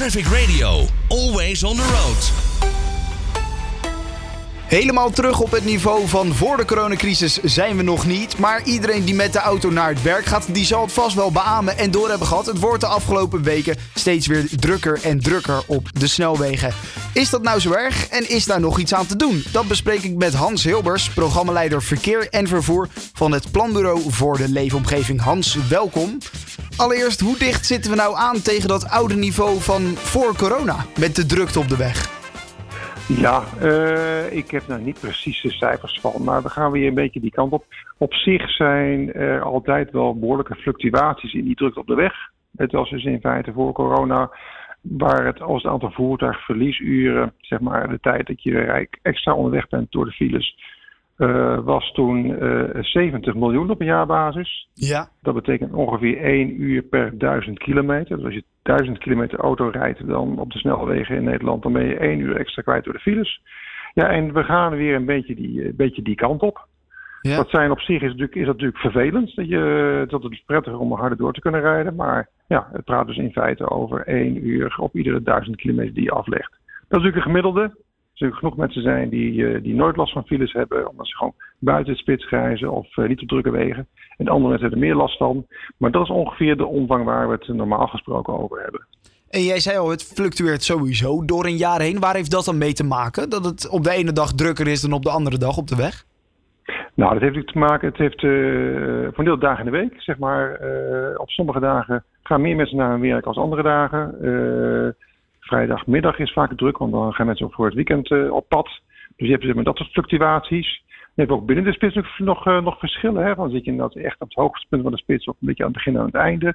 Traffic Radio, always on the road. Helemaal terug op het niveau van voor de coronacrisis zijn we nog niet. Maar iedereen die met de auto naar het werk gaat, die zal het vast wel beamen en door hebben gehad. Het wordt de afgelopen weken steeds weer drukker en drukker op de snelwegen. Is dat nou zo erg en is daar nog iets aan te doen? Dat bespreek ik met Hans Hilbers, programmaleider verkeer en vervoer van het Planbureau voor de Leefomgeving. Hans, welkom. Allereerst, hoe dicht zitten we nou aan tegen dat oude niveau van voor corona met de drukte op de weg? Ja, uh, ik heb nou niet precies de cijfers van, maar we gaan weer een beetje die kant op. Op zich zijn er altijd wel behoorlijke fluctuaties in die drukte op de weg. Het was dus in feite voor corona, waar het als het aantal voertuigverliesuren, zeg maar de tijd dat je extra onderweg bent door de files, uh, was toen uh, eh, 70 miljoen op een jaarbasis. Ja. Dat betekent ongeveer 1 uur per 1000 kilometer. Dus als je 1000 kilometer auto rijdt dan op de snelwegen in Nederland, dan ben je 1 uur extra kwijt door de files. Ja, en we gaan weer een beetje die, een beetje die kant op. Ja. Dat zijn op zich is, natuurlijk, is dat natuurlijk vervelend. Dat, je, dat het is prettiger om harder door te kunnen rijden. Maar ja, het praat dus in feite over 1 uur op iedere 1000 kilometer die je aflegt. Dat is natuurlijk een gemiddelde er genoeg mensen zijn die, uh, die nooit last van files hebben, omdat ze gewoon buiten het spits reizen of uh, niet op drukke wegen. En andere mensen hebben er meer last van. Maar dat is ongeveer de omvang waar we het normaal gesproken over hebben. En jij zei al, het fluctueert sowieso door een jaar heen. Waar heeft dat dan mee te maken? Dat het op de ene dag drukker is dan op de andere dag op de weg? Nou, dat heeft natuurlijk te maken. Het heeft uh, voor een deel dagen in de week, zeg maar. op sommige dagen gaan meer mensen naar hun werk als andere dagen vrijdagmiddag is vaak druk, want dan gaan mensen ook voor het weekend uh, op pad. Dus je hebt zeg maar, dat soort fluctuaties. Je hebt ook binnen de spits nog, uh, nog verschillen. Hè? Dan zit je inderdaad echt op het hoogste punt van de spits, of een beetje aan het begin en aan het einde.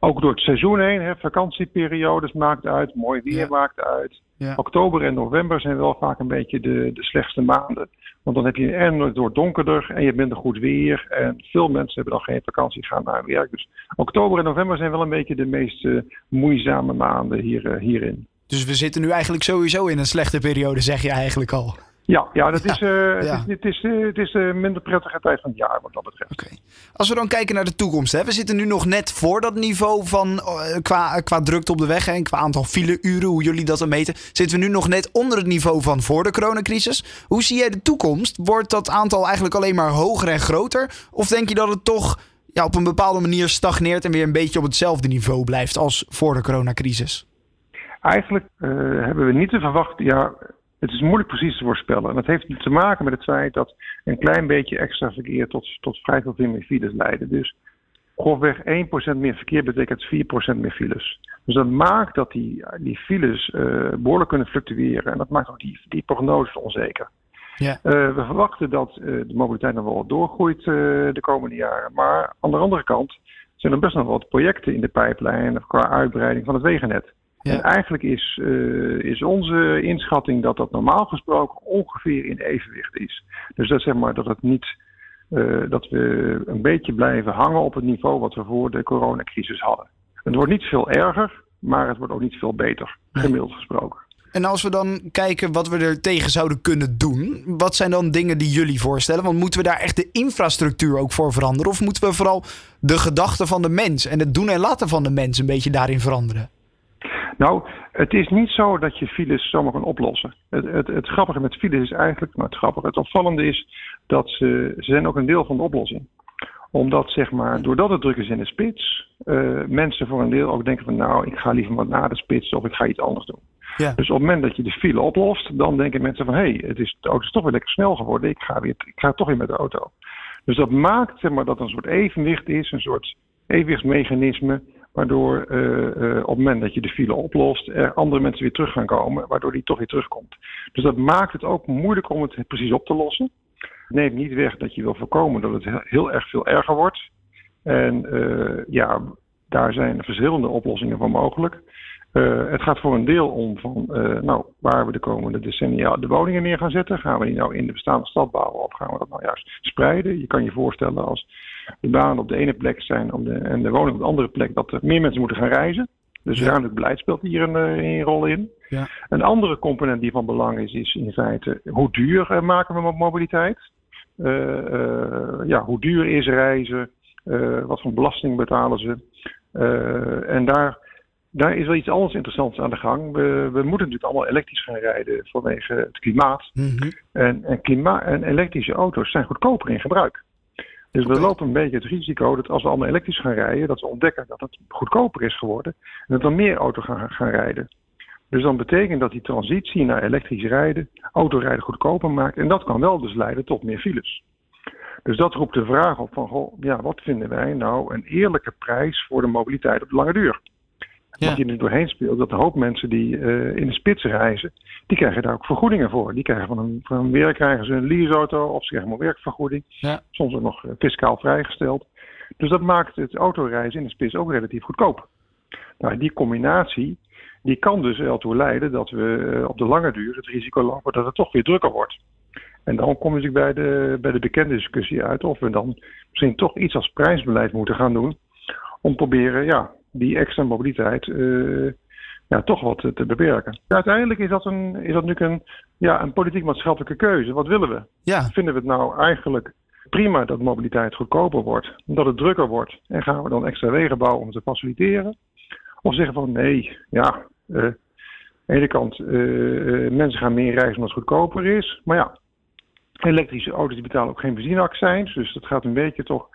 Ook door het seizoen heen, hè? vakantieperiodes maakt uit, mooi weer maakt uit. Ja. Oktober en november zijn wel vaak een beetje de, de slechtste maanden. Want dan heb je en door donkerder en je bent minder goed weer. En veel mensen hebben dan geen vakantie, gaan naar werk. Dus oktober en november zijn wel een beetje de meest uh, moeizame maanden hier, uh, hierin. Dus we zitten nu eigenlijk sowieso in een slechte periode, zeg je eigenlijk al. Ja, ja, dat is, uh, ja. Het is, het is, het is de minder prettige tijd van het jaar wat dat betreft. Okay. Als we dan kijken naar de toekomst. Hè? We zitten nu nog net voor dat niveau van uh, qua, qua drukte op de weg en qua aantal fileuren, hoe jullie dat dan meten. Zitten we nu nog net onder het niveau van voor de coronacrisis. Hoe zie jij de toekomst? Wordt dat aantal eigenlijk alleen maar hoger en groter? Of denk je dat het toch ja, op een bepaalde manier stagneert en weer een beetje op hetzelfde niveau blijft als voor de coronacrisis? Eigenlijk uh, hebben we niet te verwachten. Ja, het is moeilijk precies te voorspellen. En dat heeft te maken met het feit dat een klein beetje extra verkeer tot, tot vrij veel meer files leiden. Dus grofweg 1% meer verkeer betekent 4% meer files. Dus dat maakt dat die, die files uh, behoorlijk kunnen fluctueren. En dat maakt ook die, die prognose onzeker. Ja. Uh, we verwachten dat uh, de mobiliteit nog wel doorgroeit de komende jaren. Maar aan de andere kant zijn er best nog wat projecten in de pijplijn qua uitbreiding van het wegennet. En eigenlijk is, uh, is onze inschatting dat dat normaal gesproken ongeveer in evenwicht is. Dus dat zeg maar dat het niet uh, dat we een beetje blijven hangen op het niveau wat we voor de coronacrisis hadden. Het wordt niet veel erger, maar het wordt ook niet veel beter, gemiddeld gesproken. En als we dan kijken wat we er tegen zouden kunnen doen, wat zijn dan dingen die jullie voorstellen? Want moeten we daar echt de infrastructuur ook voor veranderen? Of moeten we vooral de gedachten van de mens en het doen en laten van de mens een beetje daarin veranderen? Nou, het is niet zo dat je files zomaar kan oplossen. Het, het, het grappige met files is eigenlijk, nou het grappige, het opvallende is dat ze, ze zijn ook een deel van de oplossing. Omdat, zeg maar, doordat het druk is in de spits, uh, mensen voor een deel ook denken van nou, ik ga liever wat na de spits of ik ga iets anders doen. Ja. Dus op het moment dat je de file oplost, dan denken mensen van hé, hey, het is, de auto is toch weer lekker snel geworden, ik ga, weer, ik ga toch weer met de auto. Dus dat maakt zeg maar, dat er een soort evenwicht is, een soort evenwichtsmechanisme Waardoor uh, uh, op het moment dat je de file oplost, er andere mensen weer terug gaan komen, waardoor die toch weer terugkomt. Dus dat maakt het ook moeilijk om het precies op te lossen. Neemt niet weg dat je wil voorkomen dat het heel erg veel erger wordt. En uh, ja, daar zijn verschillende oplossingen voor mogelijk. Uh, het gaat voor een deel om van uh, nou, waar we de komende decennia de woningen neer gaan zetten. Gaan we die nou in de bestaande stad bouwen of gaan we dat nou juist spreiden? Je kan je voorstellen als de banen op de ene plek zijn op de, en de woning op de andere plek, dat er meer mensen moeten gaan reizen. Dus ja. ruimelijk beleid speelt hier een, een rol in. Ja. Een andere component die van belang is, is in feite hoe duur maken we mobiliteit? ja, hoe duur is reizen? wat voor belasting betalen ze? en daar daar is wel iets anders interessants aan de gang. We, we moeten natuurlijk allemaal elektrisch gaan rijden vanwege het klimaat. Mhm. En, en, klima en elektrische auto's zijn goedkoper in gebruik. Dus we lopen een beetje het risico dat als we allemaal elektrisch gaan rijden, dat we ontdekken dat het goedkoper is geworden. En dat er meer auto's gaan, gaan rijden. Dus dan betekent dat die transitie naar elektrisch rijden, autorijden goedkoper maakt. En dat kan wel dus leiden tot meer files. Dus dat roept de vraag op van, goh, ja, wat vinden wij nou een eerlijke prijs voor de mobiliteit op de lange duur? Ja. Je er doorheen speelt, dat een hoop mensen die eh, in de spits reizen, die krijgen daar ook vergoedingen voor. Die krijgen van hun, van hun werk krijgen ze een leaseauto of ze krijgen een werkvergoeding. Ja. Soms ook nog eh, fiscaal vrijgesteld. Dus dat maakt het autoreizen in de spits ook relatief goedkoop. Nou, die combinatie die kan dus wel toe leiden dat we eh, op de lange duur het risico lopen dat het toch weer drukker wordt. En dan kom natuurlijk bij de, bij de bekende discussie uit of we dan misschien toch iets als prijsbeleid moeten gaan doen. Om te proberen ja, die extra mobiliteit eh, ja, toch wat te, beperken. Uiteindelijk is dat, een, is dat natuurlijk een, ja, een politiek-maatschappelijke keuze. Wat willen we? Ja, Vinden we het nou eigenlijk prima dat mobiliteit goedkoper wordt, dat het drukker wordt en gaan we dan extra wegen bouwen om te faciliteren? Of zeggen van nee, ja, eh, aan de ene kant, eh, mensen gaan meer reizen omdat het goedkoper is, maar ja, elektrische auto's die betalen ook geen benzineaccijns, dus dat gaat een beetje toch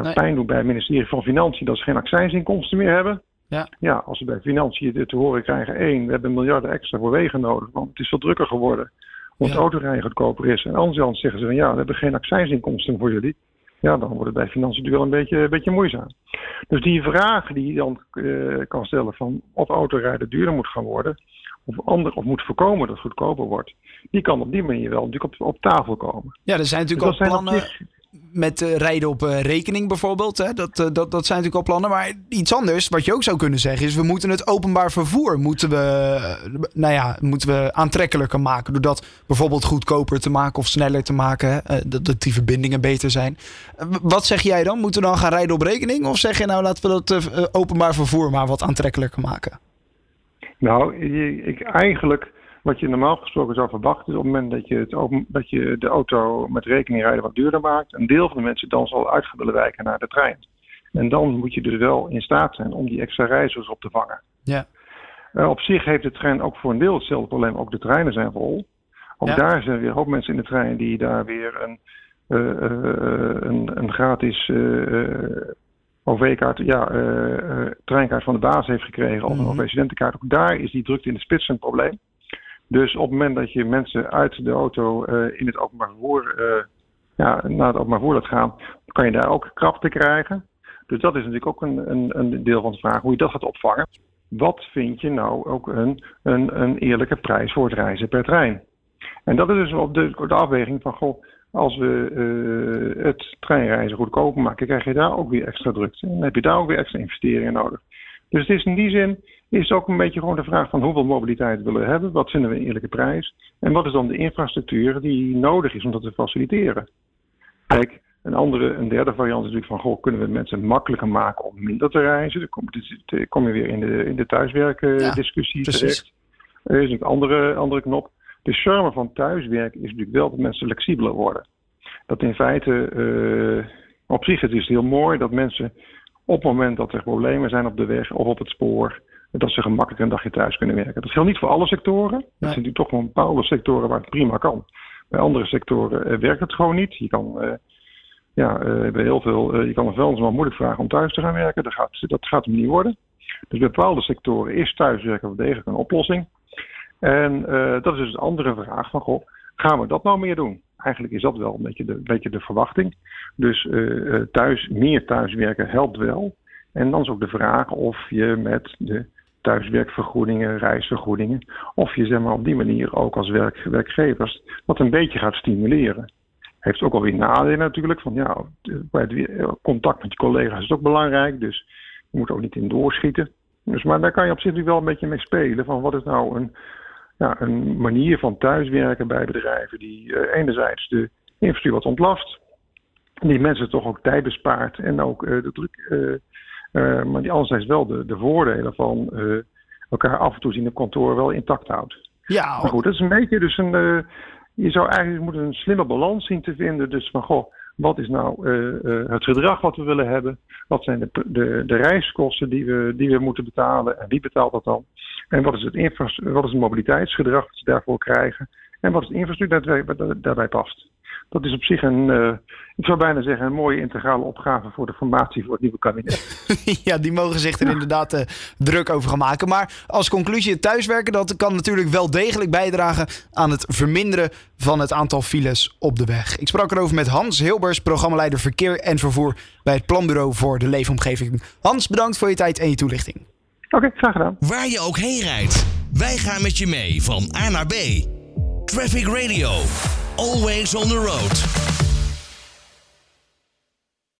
Nee. pijn doen bij het ministerie van Financiën dat ze geen accijnsinkomsten meer hebben. Ja. ja, als ze bij Financiën te horen krijgen, één, we hebben miljarden extra voor wegen nodig, want het is veel drukker geworden omdat Ja. autorijden goedkoper is. En anderzijds zeggen ze van ja, we hebben geen accijnsinkomsten voor jullie. Ja, dan wordt het bij financiën natuurlijk wel een beetje, een beetje moeizaam. Dus die vraag die je dan eh, kan stellen van of autorijden duurder moet gaan worden, of, ander, of moet voorkomen dat het goedkoper wordt, die kan op die manier wel natuurlijk op, op tafel komen. ja er zijn Dus natuurlijk dat al plannen zich- met eh, rijden op eh, rekening bijvoorbeeld. Hè? Dat, eh, dat, dat zijn natuurlijk al plannen. Maar iets anders, wat je ook zou kunnen zeggen, is we moeten het openbaar vervoer moeten we, nou ja, moeten we aantrekkelijker maken. Door dat bijvoorbeeld goedkoper te maken of sneller te maken. hè? Dat, dat die verbindingen beter zijn. Wat zeg jij dan? Moeten we dan gaan rijden op rekening? Of zeg je nou laten we dat openbaar vervoer maar wat aantrekkelijker maken? Nou, ik, eigenlijk wat je normaal gesproken zou verwachten is op het moment dat je, het open, dat je de auto met rekening rijden wat duurder maakt, een deel van de mensen dan zal uit willen wijken naar de trein. En dan moet je dus wel in staat zijn om die extra reizigers op te vangen. Ja. Eh, op zich heeft de trein ook voor een deel hetzelfde probleem. Ook de treinen zijn vol. Ook Ja. daar zijn weer een hoop mensen in de trein die daar weer een, eh, eh, een, een gratis OV-kaart, ja, treinkaart van de baas heeft gekregen of een Mhm. OV-studentenkaart. Ook daar is die drukte in de spits een probleem. Dus op het moment dat je mensen uit de auto eh, in het openbaar vervoer, eh, ja, naar het openbaar vervoer laat gaan, kan je daar ook krapte krijgen. Dus dat is natuurlijk ook een, een, een deel van de vraag hoe je dat gaat opvangen. Wat vind je nou ook een, een, een eerlijke prijs voor het reizen per trein? En dat is dus op de, op de afweging van, goh, als we eh, het treinreizen goedkoper maken, krijg je daar ook weer extra drukte. En dan heb je daar ook weer extra investeringen nodig. Dus het is in die zin is het ook een beetje gewoon de vraag van hoeveel mobiliteit willen we hebben, wat vinden we een eerlijke prijs en wat is dan de infrastructuur die nodig is om dat te faciliteren. Kijk, een andere, een derde variant is natuurlijk van, goh, kunnen we mensen makkelijker maken om minder te reizen? Dan kom, dan kom je weer in de, in de thuiswerkdiscussie precies. terecht. Er is een andere, andere knop. De charme van thuiswerken is natuurlijk wel dat mensen flexibeler worden. Dat in feite, eh, op zich het is heel mooi dat mensen op het moment dat er problemen zijn op de weg of op het spoor, dat ze gemakkelijk een dagje thuis kunnen werken. Dat geldt niet voor alle sectoren. Dat zijn natuurlijk toch wel bepaalde sectoren waar het prima kan. Bij andere sectoren eh, werkt het gewoon niet. Je kan, eh, ja, eh, bij heel veel, je kan een vuilnisman moeilijk vragen om thuis te gaan werken. Dat gaat, dat gaat hem niet worden. Dus bij bepaalde sectoren is thuiswerken wel degelijk een oplossing. En dat is dus een andere vraag van, goh, gaan we dat nou meer doen? Eigenlijk is dat wel een beetje de, een beetje de verwachting. Dus thuis, meer thuiswerken helpt wel. En dan is ook de vraag of je met de thuiswerkvergoedingen, reisvergoedingen, of je zeg maar, op die manier ook als werk, werkgevers dat een beetje gaat stimuleren. Heeft ook alweer nadelen natuurlijk. Van, ja, contact met je collega's is ook belangrijk, dus je moet ook niet in doorschieten. Dus, maar daar kan je op zich wel een beetje mee spelen. Van wat is nou een, ja, een manier van thuiswerken bij bedrijven die eh, enerzijds de infrastructuur wat ontlast, die mensen toch ook tijd bespaart en ook eh, de druk, eh, maar die anderzijds wel de, de voordelen van eh, elkaar af en toe zien op kantoor wel intact houdt. Ja, Maar goed, dat is een beetje dus een. eh, je zou eigenlijk moeten een slimme balans zien te vinden. Dus van goh, Wat is nou het gedrag wat we willen hebben? Wat zijn de, de, de reiskosten die we, die we moeten betalen? En wie betaalt dat dan? En wat is het, wat is het mobiliteitsgedrag dat ze daarvoor krijgen? En wat is de infrastructuur dat daarbij past? Dat is op zich een, uh, ik zou bijna zeggen, een mooie integrale opgave voor de formatie voor het nieuwe kabinet. ja, die mogen zich er inderdaad uh, druk over gaan maken. Maar als conclusie, het thuiswerken, dat kan natuurlijk wel degelijk bijdragen aan het verminderen van het aantal files op de weg. Ik sprak erover met Hans Hilbers, programmaleider verkeer en vervoer bij het Planbureau voor de Leefomgeving. Hans, bedankt voor je tijd en je toelichting. Oké, graag gedaan. Waar je ook heen rijdt, wij gaan met je mee van A naar B. Traffic Radio. always on the road.